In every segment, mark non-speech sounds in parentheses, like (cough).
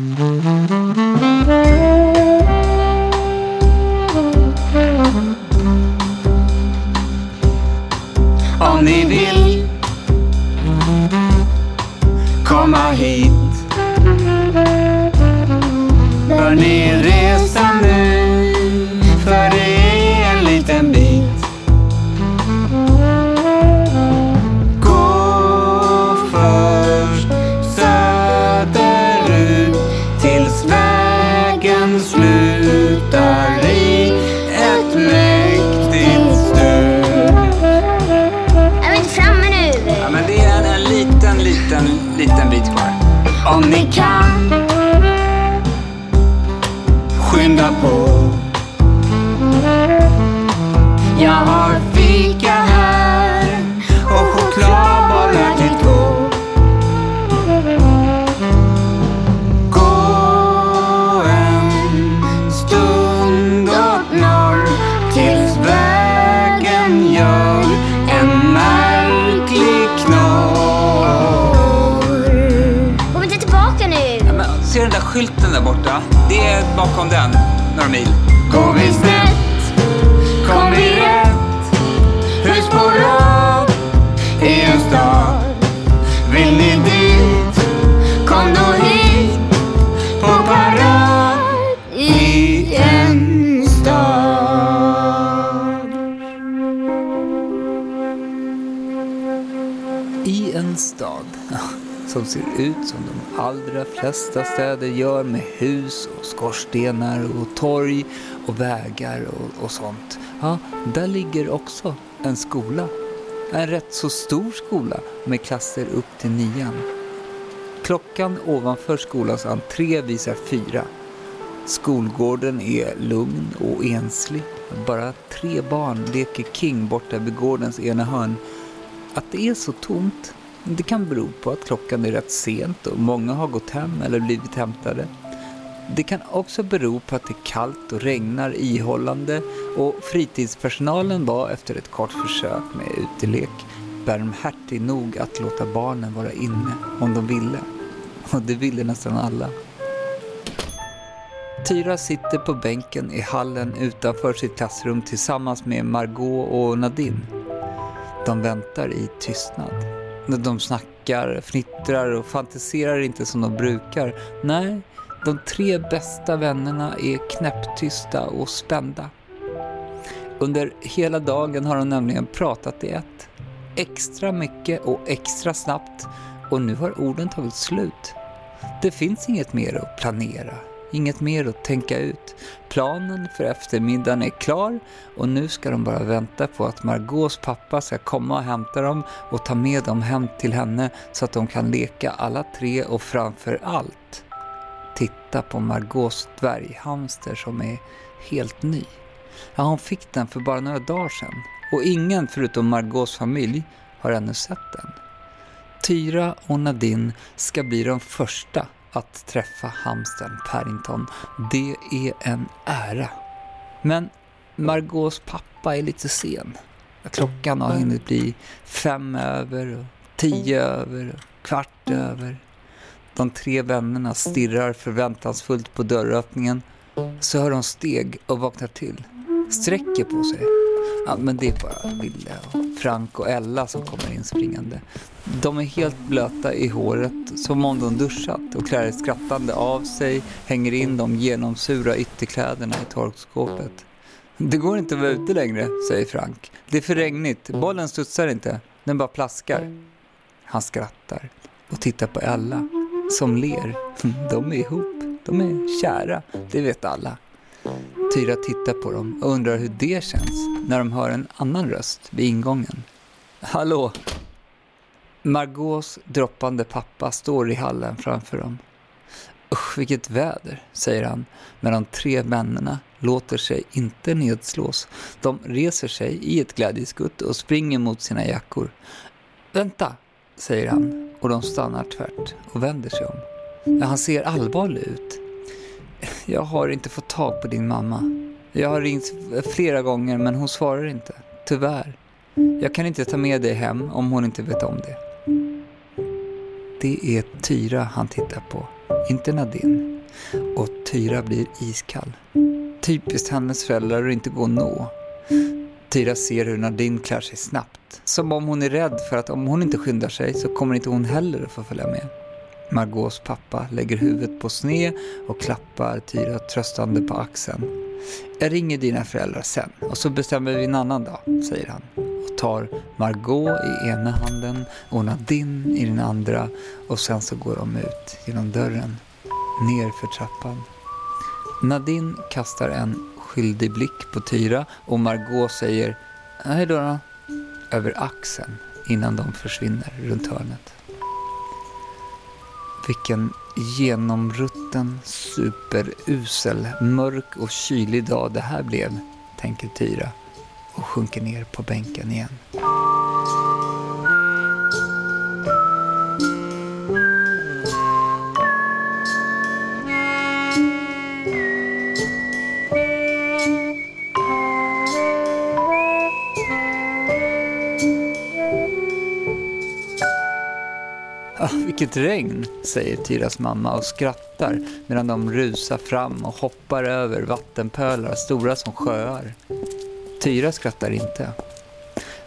Om bakom den, några mil. Ser ut som de allra flesta städer gör med hus och skorstenar och torg och vägar och, och sånt. Ja, där ligger också en skola. En rätt så stor skola med klasser upp till nian. Klockan ovanför skolans entré visar fyra. Skolgården är lugn och enslig. Bara tre barn leker king borta vid gårdens ena hörn. Att det är så tomt, det kan bero på att klockan är rätt sent och många har gått hem eller blivit hämtade. Det kan också bero på att det är kallt och regnar ihållande och fritidspersonalen var efter ett kort försök med utelek barmhärtig nog att låta barnen vara inne om de ville. Och det ville nästan alla. Tyra sitter på bänken i hallen utanför sitt klassrum tillsammans med Margot och Nadine. De väntar i tystnad. De snackar, fnittrar och fantiserar inte som de brukar. Nej, de tre bästa vännerna är knäpptysta och spända. Under hela dagen har de nämligen pratat i ett. Extra mycket och extra snabbt och nu har orden tagit slut. Det finns inget mer att planera, inget mer att tänka ut. Planen för eftermiddagen är klar och nu ska de bara vänta på att Margaux pappa ska komma och hämta dem och ta med dem hem till henne så att de kan leka alla tre och framför allt titta på Margaux dvärghamster som är helt ny. Ja, hon fick den för bara några dagar sedan och ingen förutom Margaux familj har ännu sett den. Tyra och Nadine ska bli de första att träffa hamstern Paddington. Det är en ära. Men Margaux pappa är lite sen. Klockan har hunnit bli fem över tio över och kvart över. De tre vännerna stirrar förväntansfullt på dörröppningen. Så hör de steg och vaknar till. Sträcker på sig. Ja, men det är bara Ville och Frank och Ella som kommer in springande. De är helt blöta i håret, som om de duschat och klär skrattande av sig, hänger in de genomsura ytterkläderna i torkskåpet. Det går inte att vara ute längre, säger Frank. Det är för regnigt, bollen studsar inte, den bara plaskar. Han skrattar och tittar på Ella, som ler. De är ihop, de är kära, det vet alla. Tyra tittar på dem och undrar hur det känns när de hör en annan röst vid ingången. Hallå! Margaux droppande pappa står i hallen framför dem. Usch, vilket väder, säger han, men de tre vännerna låter sig inte nedslås. De reser sig i ett glädjeskutt och springer mot sina jackor. Vänta, säger han och de stannar tvärt och vänder sig om. Ja, han ser allvarlig ut. Jag har inte fått tag på din mamma. Jag har ringt flera gånger men hon svarar inte. Tyvärr. Jag kan inte ta med dig hem om hon inte vet om det. Det är Tyra han tittar på. inte Nadine. Och Tyra blir iskall. Typiskt hennes föräldrar att inte gå att nå. Tyra ser hur Nadine klär sig snabbt. Som om hon är rädd för att om hon inte skyndar sig så kommer inte hon heller att få följa med. Margaux pappa lägger huvudet på sne och klappar Tyra tröstande på axeln. Jag ringer dina föräldrar sen och så bestämmer vi en annan dag, säger han och tar Margot i ena handen och Nadine i den andra och sen så går de ut genom dörren, ner för trappan. Nadine kastar en skyldig blick på Tyra och Margot säger hej då, då över axeln innan de försvinner runt hörnet. Vilken genomrutten, superusel, mörk och kylig dag det här blev, tänker Tyra och sjunker ner på bänken igen. Vilket regn, säger Tyras mamma och skrattar medan de rusar fram och hoppar över vattenpölar stora som sjöar. Tyra skrattar inte.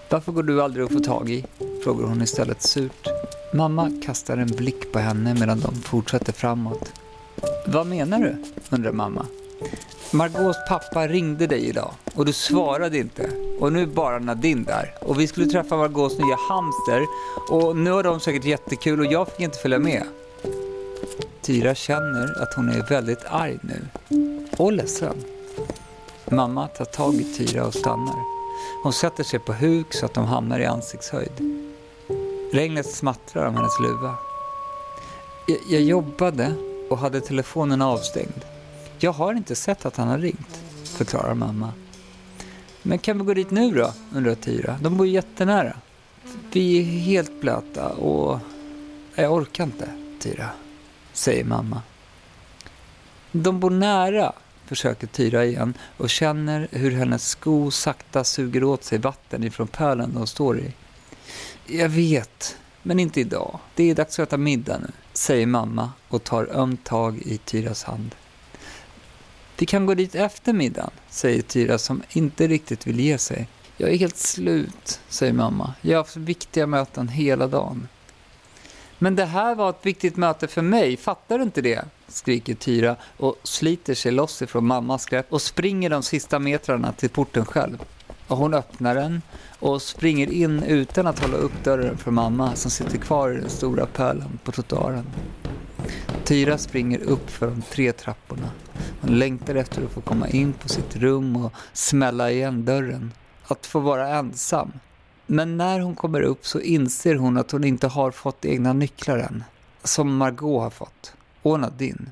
Varför går du aldrig att få tag i? frågar hon istället surt. Mamma kastar en blick på henne medan de fortsätter framåt. Vad menar du? undrar mamma. Margaux pappa ringde dig idag och du svarade inte. Och nu är bara Nadine där. Och vi skulle träffa Margaux nya hamster och nu har de säkert jättekul och jag fick inte följa med. Tyra känner att hon är väldigt arg nu. Och ledsen. Mamma tar tag i Tyra och stannar. Hon sätter sig på huk så att de hamnar i ansiktshöjd. Regnet smattrar om hennes luva. Jag, jag jobbade och hade telefonen avstängd. Jag har inte sett att han har ringt, förklarar mamma. Men kan vi gå dit nu då, undrar Tyra. De bor ju jättenära. Vi är helt blöta och jag orkar inte, Tyra, säger mamma. De bor nära, försöker Tyra igen och känner hur hennes sko sakta suger åt sig vatten ifrån pölen de står i. Jag vet, men inte idag. Det är dags att äta middag nu, säger mamma och tar ömt tag i Tyras hand. Vi kan gå dit efter middagen, säger Tyra som inte riktigt vill ge sig. Jag är helt slut, säger mamma. Jag har haft viktiga möten hela dagen. Men det här var ett viktigt möte för mig, fattar du inte det? skriker Tyra och sliter sig loss ifrån mammas grepp och springer de sista metrarna till porten själv. Och hon öppnar den och springer in utan att hålla upp dörren för mamma som sitter kvar i den stora pölen på trottoaren. Tyra springer upp för de tre trapporna. Hon längtar efter att få komma in på sitt rum och smälla igen dörren. Att få vara ensam. Men när hon kommer upp så inser hon att hon inte har fått egna nycklar än. Som Margot har fått. Och Nadine.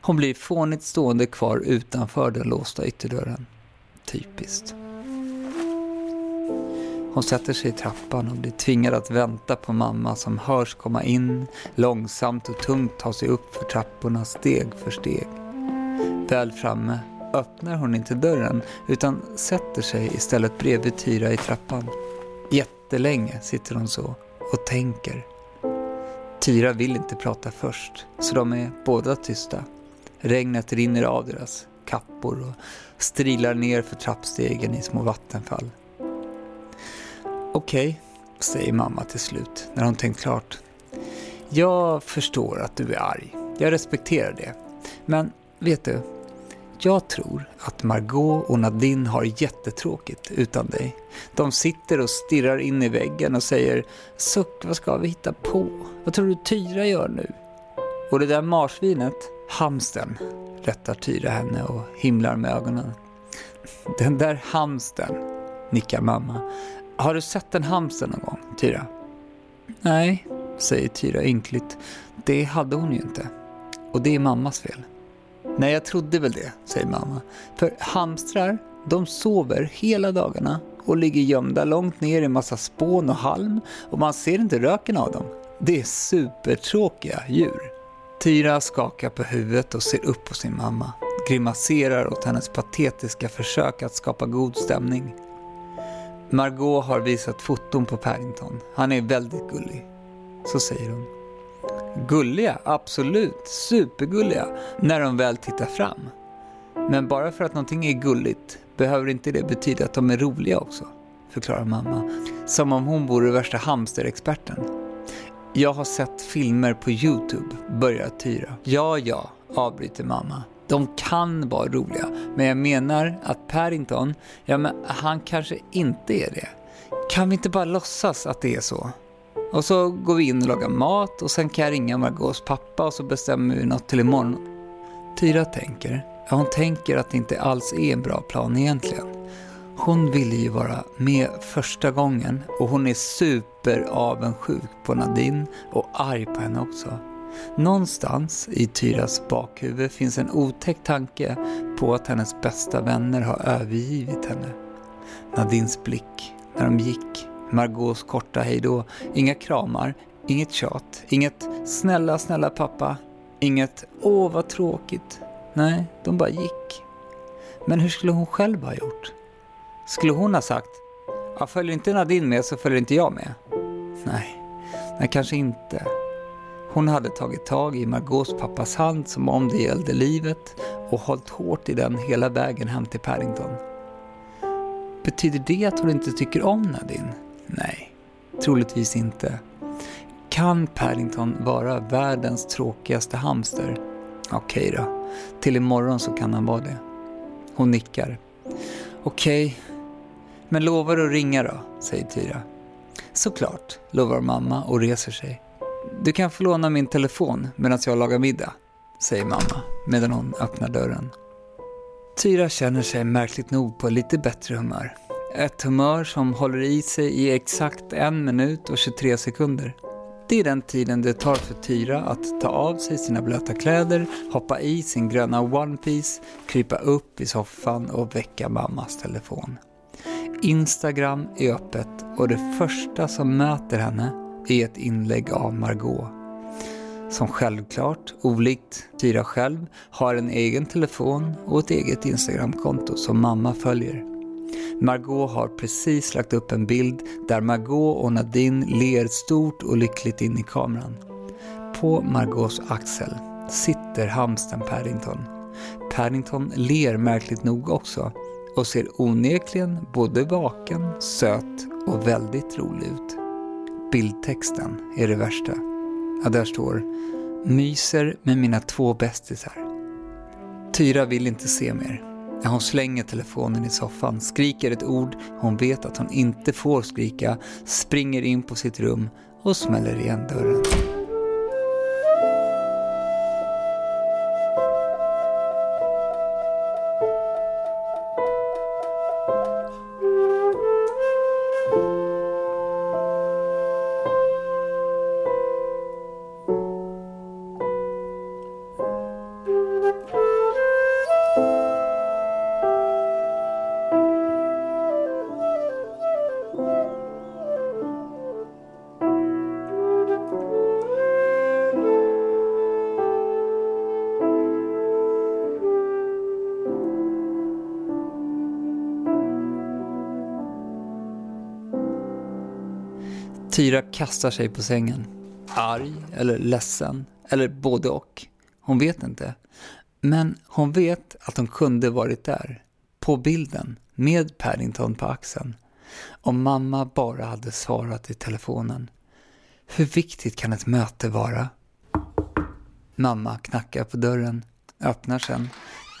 Hon blir fånigt stående kvar utanför den låsta ytterdörren. Typiskt. Hon sätter sig i trappan och blir tvingad att vänta på mamma som hörs komma in, långsamt och tungt ta sig upp för trapporna steg för steg. Väl framme öppnar hon inte dörren utan sätter sig istället bredvid Tyra i trappan. Jättelänge sitter hon så och tänker. Tyra vill inte prata först, så de är båda tysta. Regnet rinner av deras kappor och strilar ner för trappstegen i små vattenfall. Okej, okay, säger mamma till slut när hon tänkt klart. Jag förstår att du är arg. Jag respekterar det. Men vet du, jag tror att Margot och Nadine har jättetråkigt utan dig. De sitter och stirrar in i väggen och säger Suck, vad ska vi hitta på? Vad tror du Tyra gör nu? Och det där marsvinet, hamsten, rättar Tyra henne och himlar med ögonen. Den där hamsten, nickar mamma. Har du sett en hamster någon gång, Tyra? Nej, säger Tyra ynkligt. Det hade hon ju inte. Och det är mammas fel. Nej, jag trodde väl det, säger mamma. För hamstrar, de sover hela dagarna och ligger gömda långt ner i massa spån och halm och man ser inte röken av dem. Det är supertråkiga djur. Tyra skakar på huvudet och ser upp på sin mamma. Grimaserar åt hennes patetiska försök att skapa god stämning. Margot har visat foton på Paddington. Han är väldigt gullig. Så säger hon. Gulliga, absolut. Supergulliga. När de väl tittar fram. Men bara för att någonting är gulligt behöver inte det betyda att de är roliga också, förklarar mamma. Som om hon vore värsta hamsterexperten. Jag har sett filmer på Youtube, börjar Tyra. Ja, ja, avbryter mamma. De kan vara roliga, men jag menar att Paddington, ja men han kanske inte är det. Kan vi inte bara låtsas att det är så? Och så går vi in och lagar mat och sen kan jag ringa Margaux pappa och så bestämmer vi något till imorgon. Tyra tänker, ja hon tänker att det inte alls är en bra plan egentligen. Hon ville ju vara med första gången och hon är superavundsjuk på Nadine och arg på henne också. Någonstans i Tyras bakhuvud finns en otäck tanke på att hennes bästa vänner har övergivit henne. Nadines blick när de gick, Margaux korta hejdå, inga kramar, inget tjat, inget snälla, snälla pappa, inget åh vad tråkigt. Nej, de bara gick. Men hur skulle hon själv ha gjort? Skulle hon ha sagt, ja, följer inte Nadine med så följer inte jag med? Nej, nej kanske inte. Hon hade tagit tag i Margaux pappas hand som om det gällde livet och hållit hårt i den hela vägen hem till Paddington. Betyder det att hon inte tycker om Nadine? Nej, troligtvis inte. Kan Paddington vara världens tråkigaste hamster? Okej då, till imorgon så kan han vara det. Hon nickar. Okej, men lovar du att ringa då? säger Tyra. Såklart, lovar mamma och reser sig. Du kan få låna min telefon medan jag lagar middag, säger mamma medan hon öppnar dörren. Tyra känner sig märkligt nog på lite bättre humör. Ett humör som håller i sig i exakt en minut och 23 sekunder. Det är den tiden det tar för Tyra att ta av sig sina blöta kläder, hoppa i sin gröna One Piece, krypa upp i soffan och väcka mammas telefon. Instagram är öppet och det första som möter henne är ett inlägg av Margot. Som självklart, olikt Tyra själv, har en egen telefon och ett eget Instagramkonto som mamma följer. Margot har precis lagt upp en bild där Margot och Nadine ler stort och lyckligt in i kameran. På Margots axel sitter hamsten Paddington. Paddington ler märkligt nog också och ser onekligen både vaken, söt och väldigt rolig ut. Bildtexten är det värsta. Ja, där står “Myser med mina två bästisar”. Tyra vill inte se mer. Hon slänger telefonen i soffan, skriker ett ord hon vet att hon inte får skrika, springer in på sitt rum och smäller igen dörren. Tyra kastar sig på sängen. Arg eller ledsen eller både och. Hon vet inte. Men hon vet att hon kunde varit där. På bilden. Med Paddington på axeln. Om mamma bara hade svarat i telefonen. Hur viktigt kan ett möte vara? Mamma knackar på dörren. Öppnar sen.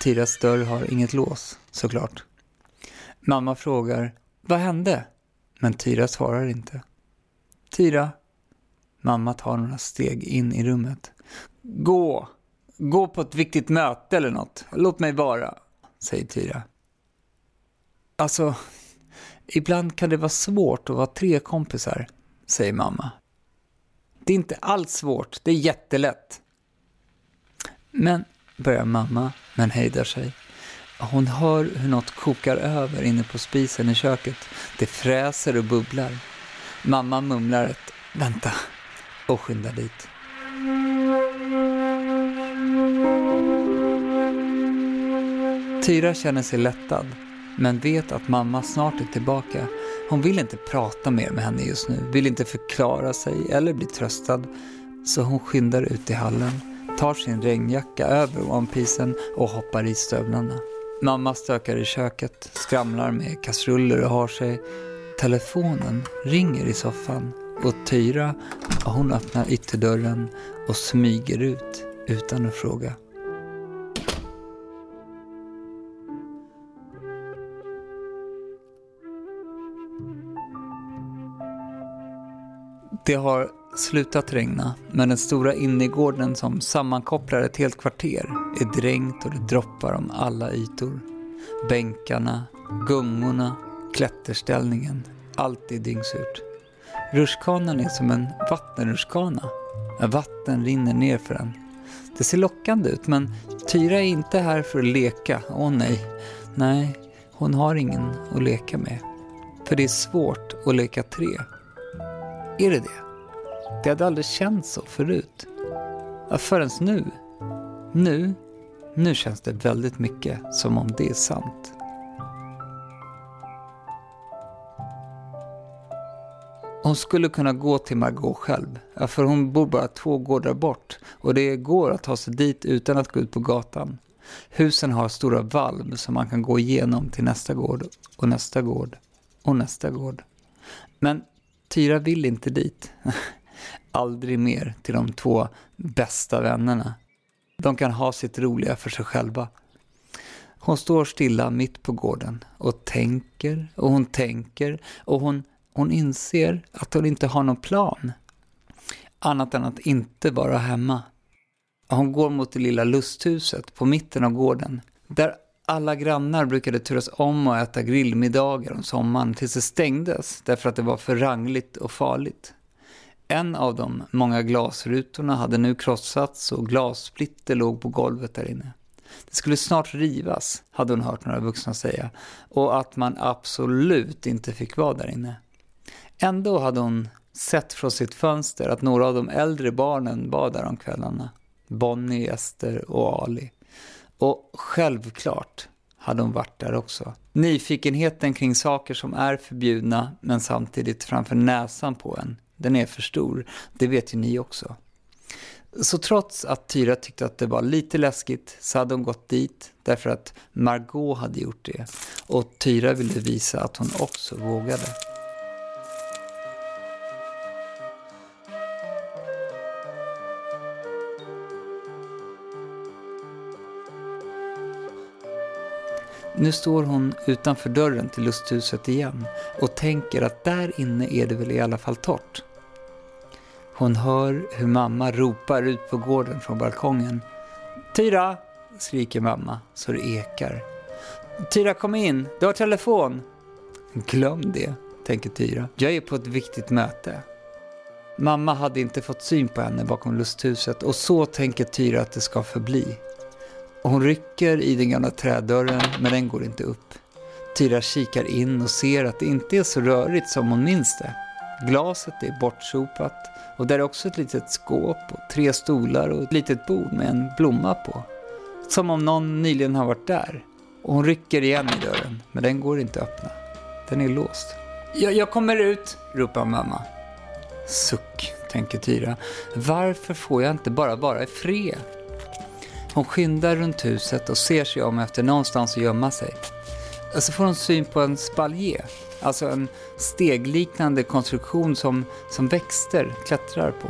Tyras dörr har inget lås, såklart. Mamma frågar, vad hände? Men Tyra svarar inte. Tyra. Mamma tar några steg in i rummet. Gå! Gå på ett viktigt möte eller något. Låt mig vara, säger Tyra. Alltså, ibland kan det vara svårt att vara tre kompisar, säger mamma. Det är inte alls svårt, det är jättelätt. Men, börjar mamma, men hejdar sig. Hon hör hur något kokar över inne på spisen i köket. Det fräser och bubblar. Mamma mumlar ett ”vänta” och skyndar dit. Tyra känner sig lättad, men vet att mamma snart är tillbaka. Hon vill inte prata mer med henne just nu, vill inte förklara sig eller bli tröstad. Så hon skyndar ut i hallen, tar sin regnjacka över onepiecen och hoppar i stövlarna. Mamma stökar i köket, skramlar med kastruller och har sig. Telefonen ringer i soffan och Tyra, hon öppnar ytterdörren och smyger ut utan att fråga. Det har slutat regna, men den stora innergården som sammankopplar ett helt kvarter är dränkt och det droppar om alla ytor. Bänkarna, gungorna, klätterställningen, allt är dyngsurt. Rutschkanan är som en vattenrutschkana. Vatten rinner ner för den. Det ser lockande ut, men Tyra är inte här för att leka. Åh nej, nej, hon har ingen att leka med. För det är svårt att leka tre. Är det det? Det hade aldrig känts så förut. Ja, förrän nu. Nu, nu känns det väldigt mycket som om det är sant. Hon skulle kunna gå till Margot själv, för hon bor bara två gårdar bort och det går att ta sig dit utan att gå ut på gatan. Husen har stora valv som man kan gå igenom till nästa gård och nästa gård och nästa gård. Men Tyra vill inte dit. (laughs) Aldrig mer till de två bästa vännerna. De kan ha sitt roliga för sig själva. Hon står stilla mitt på gården och tänker och hon tänker och hon, hon inser att hon inte har någon plan. Annat än att inte vara hemma. Hon går mot det lilla lusthuset på mitten av gården. Där alla grannar brukade turas om att äta grillmiddagar om sommaren tills det stängdes därför att det var för rangligt och farligt. En av de många glasrutorna hade nu krossats och glassplitter låg på golvet där inne. Det skulle snart rivas, hade hon hört några vuxna säga, och att man absolut inte fick vara där inne. Ändå hade hon sett från sitt fönster att några av de äldre barnen var där om kvällarna. Bonnie, Ester och Ali. Och självklart hade hon varit där också. Nyfikenheten kring saker som är förbjudna men samtidigt framför näsan på en, den är för stor. Det vet ju ni också. Så trots att Tyra tyckte att det var lite läskigt så hade hon gått dit därför att Margot hade gjort det. Och Tyra ville visa att hon också vågade. Nu står hon utanför dörren till lusthuset igen och tänker att där inne är det väl i alla fall torrt. Hon hör hur mamma ropar ut på gården från balkongen. Tyra! skriker mamma så det ekar. Tyra kom in, du har telefon! Glöm det, tänker Tyra. Jag är på ett viktigt möte. Mamma hade inte fått syn på henne bakom lusthuset och så tänker Tyra att det ska förbli. Hon rycker i den gamla trädörren, men den går inte upp. Tyra kikar in och ser att det inte är så rörigt som hon minns det. Glaset är bortsopat och där är också ett litet skåp och tre stolar och ett litet bord med en blomma på. Som om någon nyligen har varit där. Och hon rycker igen i dörren, men den går inte att öppna. Den är låst. Jag, jag kommer ut, ropar mamma. Suck, tänker Tyra. Varför får jag inte bara vara i fred? Hon skyndar runt huset och ser sig om efter någonstans att gömma sig. Och Så får hon syn på en spaljer, alltså en stegliknande konstruktion som, som växter klättrar på.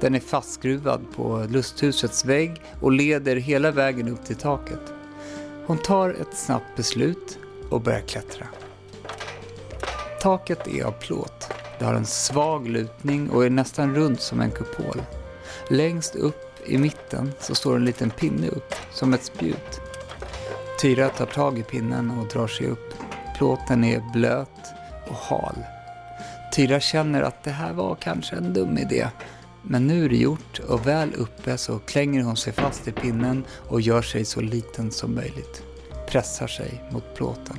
Den är fastskruvad på lusthusets vägg och leder hela vägen upp till taket. Hon tar ett snabbt beslut och börjar klättra. Taket är av plåt. Det har en svag lutning och är nästan runt som en kupol. Längst upp i mitten så står en liten pinne upp, som ett spjut. Tyra tar tag i pinnen och drar sig upp. Plåten är blöt och hal. Tyra känner att det här var kanske en dum idé. Men nu är det gjort och väl uppe så klänger hon sig fast i pinnen och gör sig så liten som möjligt. Pressar sig mot plåten.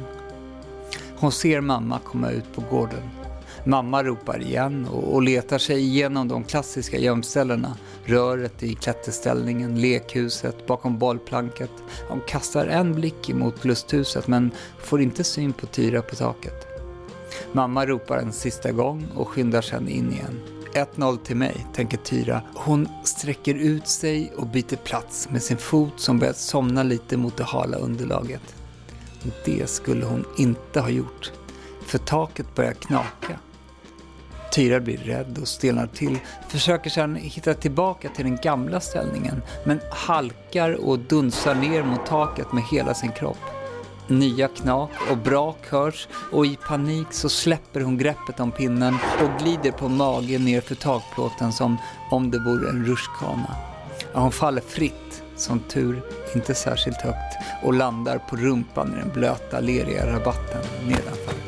Hon ser mamma komma ut på gården. Mamma ropar igen och, och letar sig igenom de klassiska gömställena. Röret i klätterställningen, lekhuset, bakom bollplanket. Hon kastar en blick mot lusthuset men får inte syn på Tyra på taket. Mamma ropar en sista gång och skyndar sedan in igen. 1-0 till mig, tänker Tyra. Hon sträcker ut sig och byter plats med sin fot som börjat somna lite mot det hala underlaget. Det skulle hon inte ha gjort, för taket börjar knaka. Tyra blir rädd och stelnar till, försöker sedan hitta tillbaka till den gamla ställningen, men halkar och dunsar ner mot taket med hela sin kropp. Nya knak och brak hörs och i panik så släpper hon greppet om pinnen och glider på magen ner för takplåten som om det vore en rutschkana. hon faller fritt, som tur inte särskilt högt, och landar på rumpan i den blöta, leriga rabatten nedanför.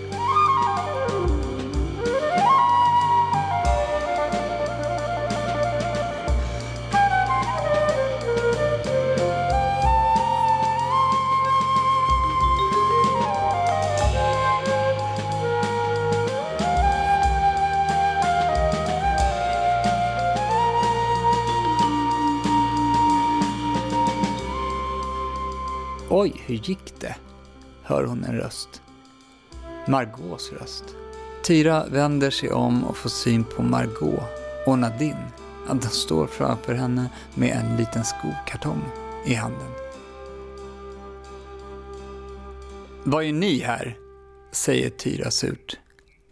Oj, hur gick det? Hör hon en röst. Margaux röst. Tyra vänder sig om och får syn på Margot och Nadine. De står framför henne med en liten skokartong i handen. Vad är ni här? säger Tyra surt.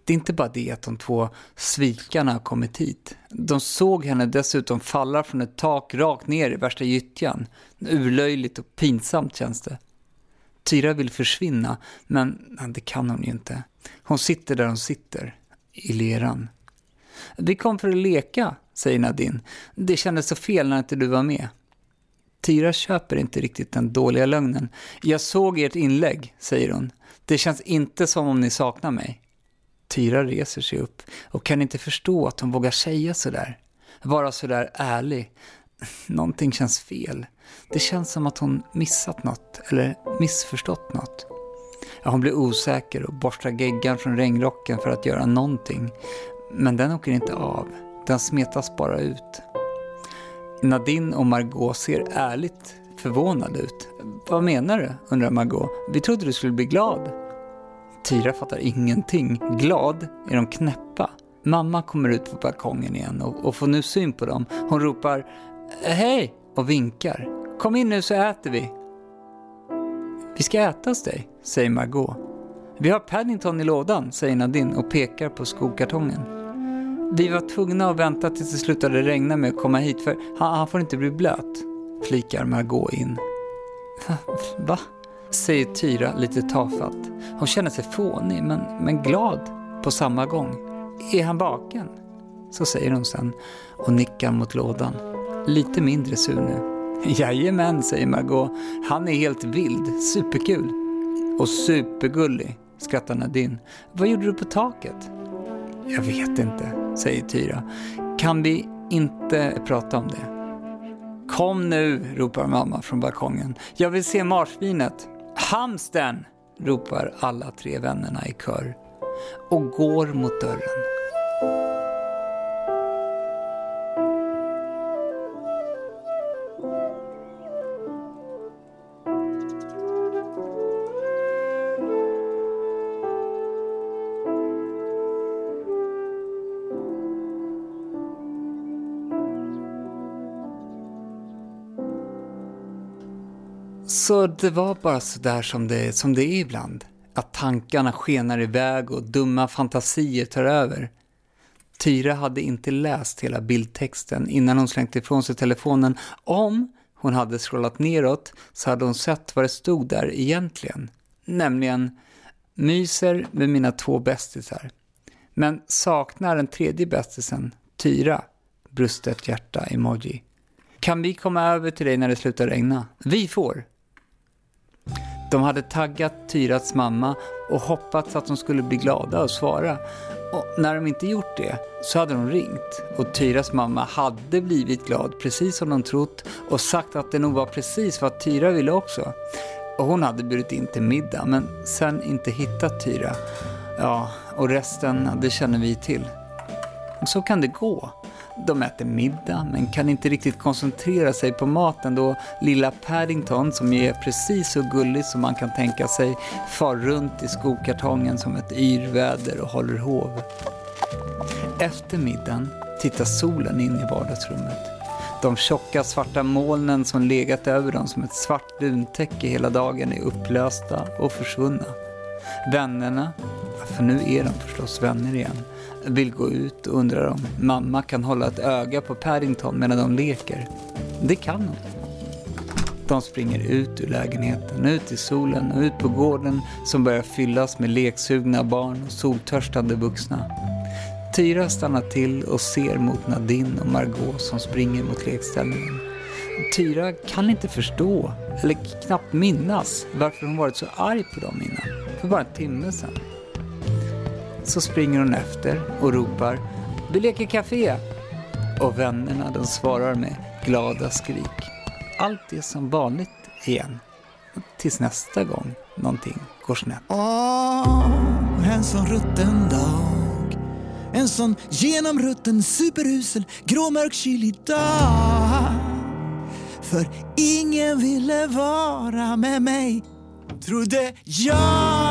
Det är inte bara det att de två svikarna har kommit hit. De såg henne dessutom falla från ett tak rakt ner i värsta gyttjan. Urlöjligt och pinsamt känns det. Tyra vill försvinna, men det kan hon ju inte. Hon sitter där hon sitter, i leran. Vi kom för att leka, säger Nadine. Det kändes så fel när inte du var med. Tyra köper inte riktigt den dåliga lögnen. Jag såg ert inlägg, säger hon. Det känns inte som om ni saknar mig. Tyra reser sig upp och kan inte förstå att hon vågar säga sådär. Vara sådär ärlig. Någonting känns fel. Det känns som att hon missat något eller missförstått något. Ja, hon blir osäker och borstar geggan från regnrocken för att göra någonting. Men den åker inte av. Den smetas bara ut. Nadine och Margot ser ärligt förvånade ut. Vad menar du? undrar Margot. Vi trodde du skulle bli glad. Tyra fattar ingenting. Glad är de knäppa. Mamma kommer ut på balkongen igen och, och får nu syn på dem. Hon ropar Hej! och vinkar. Kom in nu så äter vi. Vi ska äta hos dig, säger Margot. Vi har Paddington i lådan, säger Nadine och pekar på skokartongen. Vi var tvungna att vänta tills det slutade regna med att komma hit för han, han får inte bli blöt, flikar Margot in. (laughs) Va? Säger Tyra lite tafatt. Hon känner sig fånig men, men glad på samma gång. Är han vaken? Så säger hon sen och nickar mot lådan. Lite mindre sur nu. Jajamän, säger Margot. Han är helt vild. Superkul. Och supergullig, skrattar Nadine. Vad gjorde du på taket? Jag vet inte, säger Tyra. Kan vi inte prata om det? Kom nu, ropar mamma från balkongen. Jag vill se marsvinet. Hamsten! ropar alla tre vännerna i kör och går mot dörren. Så det var bara sådär som det, som det är ibland. Att tankarna skenar iväg och dumma fantasier tar över. Tyra hade inte läst hela bildtexten innan hon slängt ifrån sig telefonen. Om hon hade scrollat neråt så hade hon sett vad det stod där egentligen. Nämligen myser med mina två bästisar. Men saknar den tredje bästisen, Tyra, brustet hjärta-emoji. Kan vi komma över till dig när det slutar regna? Vi får! De hade taggat Tyrats mamma och hoppats att de skulle bli glada och svara. Och när de inte gjort det så hade de ringt och Tyras mamma hade blivit glad precis som de trott och sagt att det nog var precis vad Tyra ville också. Och hon hade bjudit in till middag men sen inte hittat Tyra. Ja, och resten, det känner vi till. Så kan det gå. De äter middag men kan inte riktigt koncentrera sig på maten då lilla Paddington, som ju är precis så gullig som man kan tänka sig, far runt i skokartongen som ett yrväder och håller hov. Efter middagen tittar solen in i vardagsrummet. De tjocka svarta molnen som legat över dem som ett svart duntäcke hela dagen är upplösta och försvunna. Vännerna, för nu är de förstås vänner igen, vill gå ut och undrar om mamma kan hålla ett öga på Paddington medan de leker. Det kan hon. De springer ut ur lägenheten, ut i solen och ut på gården som börjar fyllas med leksugna barn och soltörstande vuxna. Tyra stannar till och ser mot Nadine och Margot som springer mot lekställningen. Tyra kan inte förstå, eller knappt minnas, varför hon varit så arg på dem innan, för bara en timme sedan. Så springer hon efter och ropar ”Vi leker café!” och vännerna de svarar med glada skrik. Allt är som vanligt igen. Tills nästa gång någonting går snett. Åh, oh, en sån rutten dag En sån genomrutten superusel gråmörk kylig dag För ingen ville vara med mig Trodde jag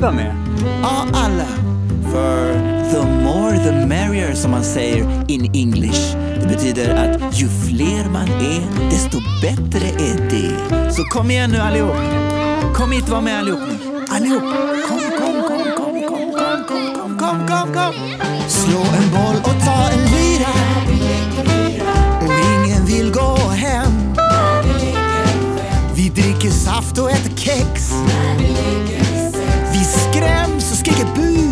vara med? Ja, alla. För the more the merrier som man säger in English. Det betyder att ju fler man är, desto bättre är det. Så kom igen nu allihop. Kom hit var med allihop. Allihop. Kom, kom, kom, kom, kom, kom, kom, kom, kom, kom, kom. Slå en boll och ta en lyra. Och ingen vill gå hem. Vi dricker saft och äter kex. Skräms och skriker bu.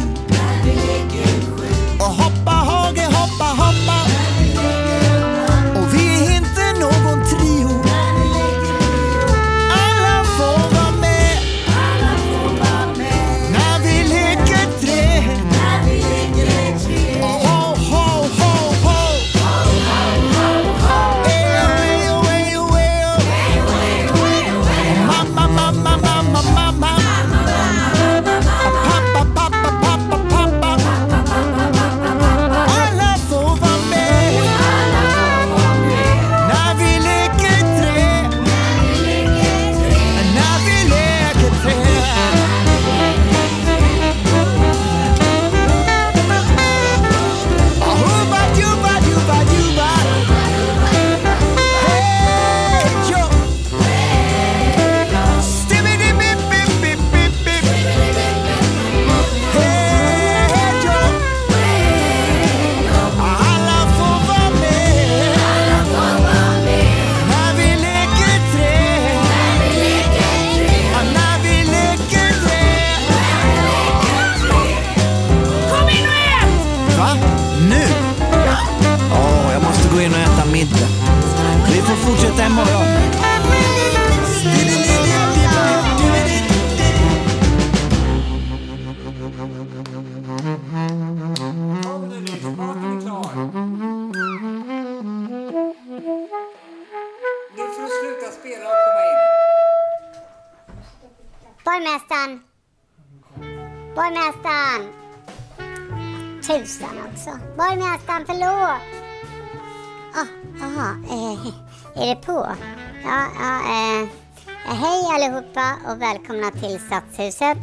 Vi får fortsätta imorgon. Borgmästaren. Borgmästaren. Tusan också. Borgmästaren, förlåt. Jaha, eh, är det på? Ja, ja, eh, eh, hej allihopa och välkomna till Stadshuset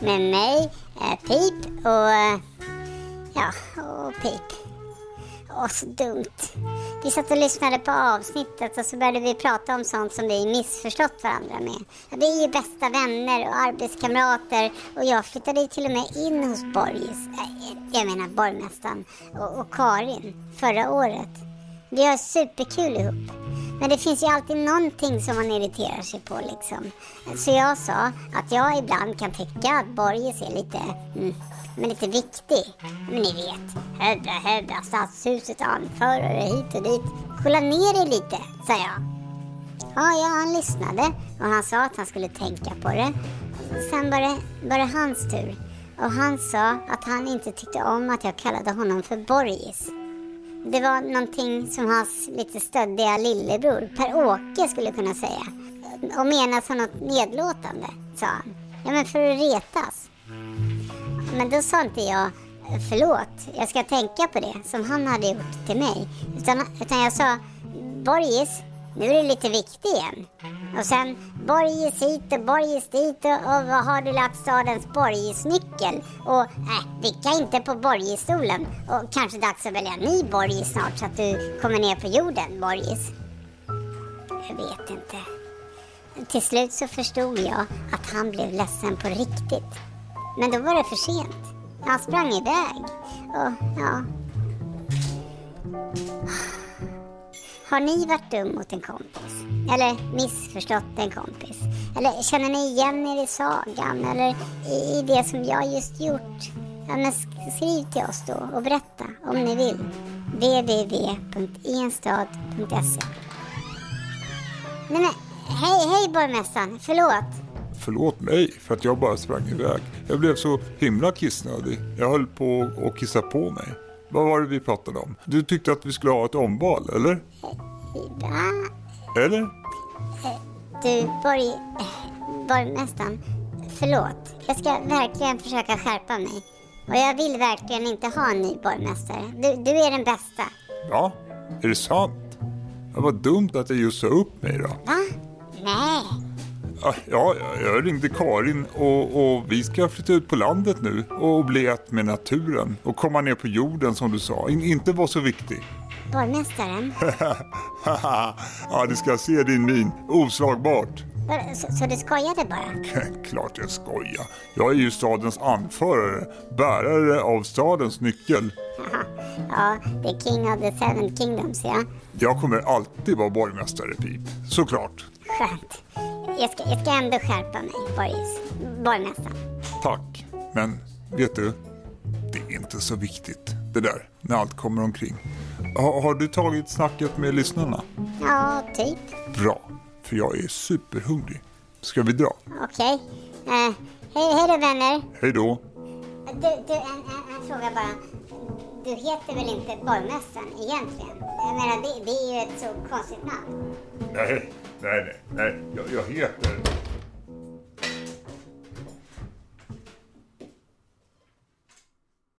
med mig, eh, Pip och, eh, ja, och Pip. Åh, så dumt. Vi satt och lyssnade på avsnittet och så började vi prata om sånt som vi missförstått varandra med. Vi är ju bästa vänner och arbetskamrater och jag flyttade ju till och med in hos Borgis, eh, jag menar borgmästaren och, och Karin förra året. Vi har superkul ihop. Men det finns ju alltid någonting som man irriterar sig på liksom. Så jag sa att jag ibland kan tycka att Borgis är lite, mm, men lite viktig. Men ni vet, höbra höbra stadshuset anförare hit och dit. Kolla ner er lite, sa jag. Ja, ja, han lyssnade och han sa att han skulle tänka på det. Sen var det, var det hans tur. Och han sa att han inte tyckte om att jag kallade honom för Borgis. Det var någonting som hans lite stöddiga lillebror Per-Åke skulle kunna säga. Och mena som något nedlåtande, sa han. Ja, men för att retas. Men då sa inte jag förlåt, jag ska tänka på det som han hade gjort till mig. Utan, utan jag sa Borgis, nu är du lite viktig igen. Och sen Borgis hit och Borgis dit och, och vad har du lagt stadens Borgisnyckel? Och äh, vicka inte på Borgisstolen. Och kanske dags att välja ny Borgis snart så att du kommer ner på jorden, Borgis. Jag vet inte. Till slut så förstod jag att han blev ledsen på riktigt. Men då var det för sent. Han sprang iväg. Och ja... Har ni varit dum mot en kompis? Eller missförstått en kompis? Eller känner ni igen er i sagan? Eller i det som jag just gjort? Ja, men skriv till oss då och berätta om ni vill. www.enstad.se Nej men, hej, hej borgmästaren. Förlåt. Förlåt mig för att jag bara sprang iväg. Jag blev så himla kissnödig. Jag höll på att kissa på mig. Vad var det vi pratade om? Du tyckte att vi skulle ha ett omval, eller? Va? Eller? Du, borg... borgmästaren. Förlåt. Jag ska verkligen försöka skärpa mig. Och jag vill verkligen inte ha en ny borgmästare. Du, du är den bästa. Ja, är det sant? Var dumt att jag just sa upp mig då. Va? Nej. Ja, Ja, jag ringde Karin och, och vi ska flytta ut på landet nu och bli ett med naturen och komma ner på jorden som du sa. In, inte vara så viktig. Borgmästaren? (laughs) ja, du ska se din min. Oslagbart. Så, så du skojade bara? (laughs) Klart jag skojar. Jag är ju stadens anförare, bärare av stadens nyckel. (laughs) Ja, the king of the seven kingdoms, ja. Jag kommer alltid vara borgmästare, Pip. Såklart. Skönt. Jag ska, jag ska ändå skärpa mig, Borgis. Borgmästaren. Tack. Men vet du, det är inte så viktigt det där när allt kommer omkring. Ha, har du tagit snacket med lyssnarna? Ja, typ. Bra, för jag är superhungrig. Ska vi dra? Okej. Eh, hej, hej då, vänner. Hej då. Du, du en, en, en fråga bara. Du heter väl inte borgmästaren egentligen? Jag menar, det, det är ju ett så konstigt namn. Nej, nej, nej. nej. Jag, jag heter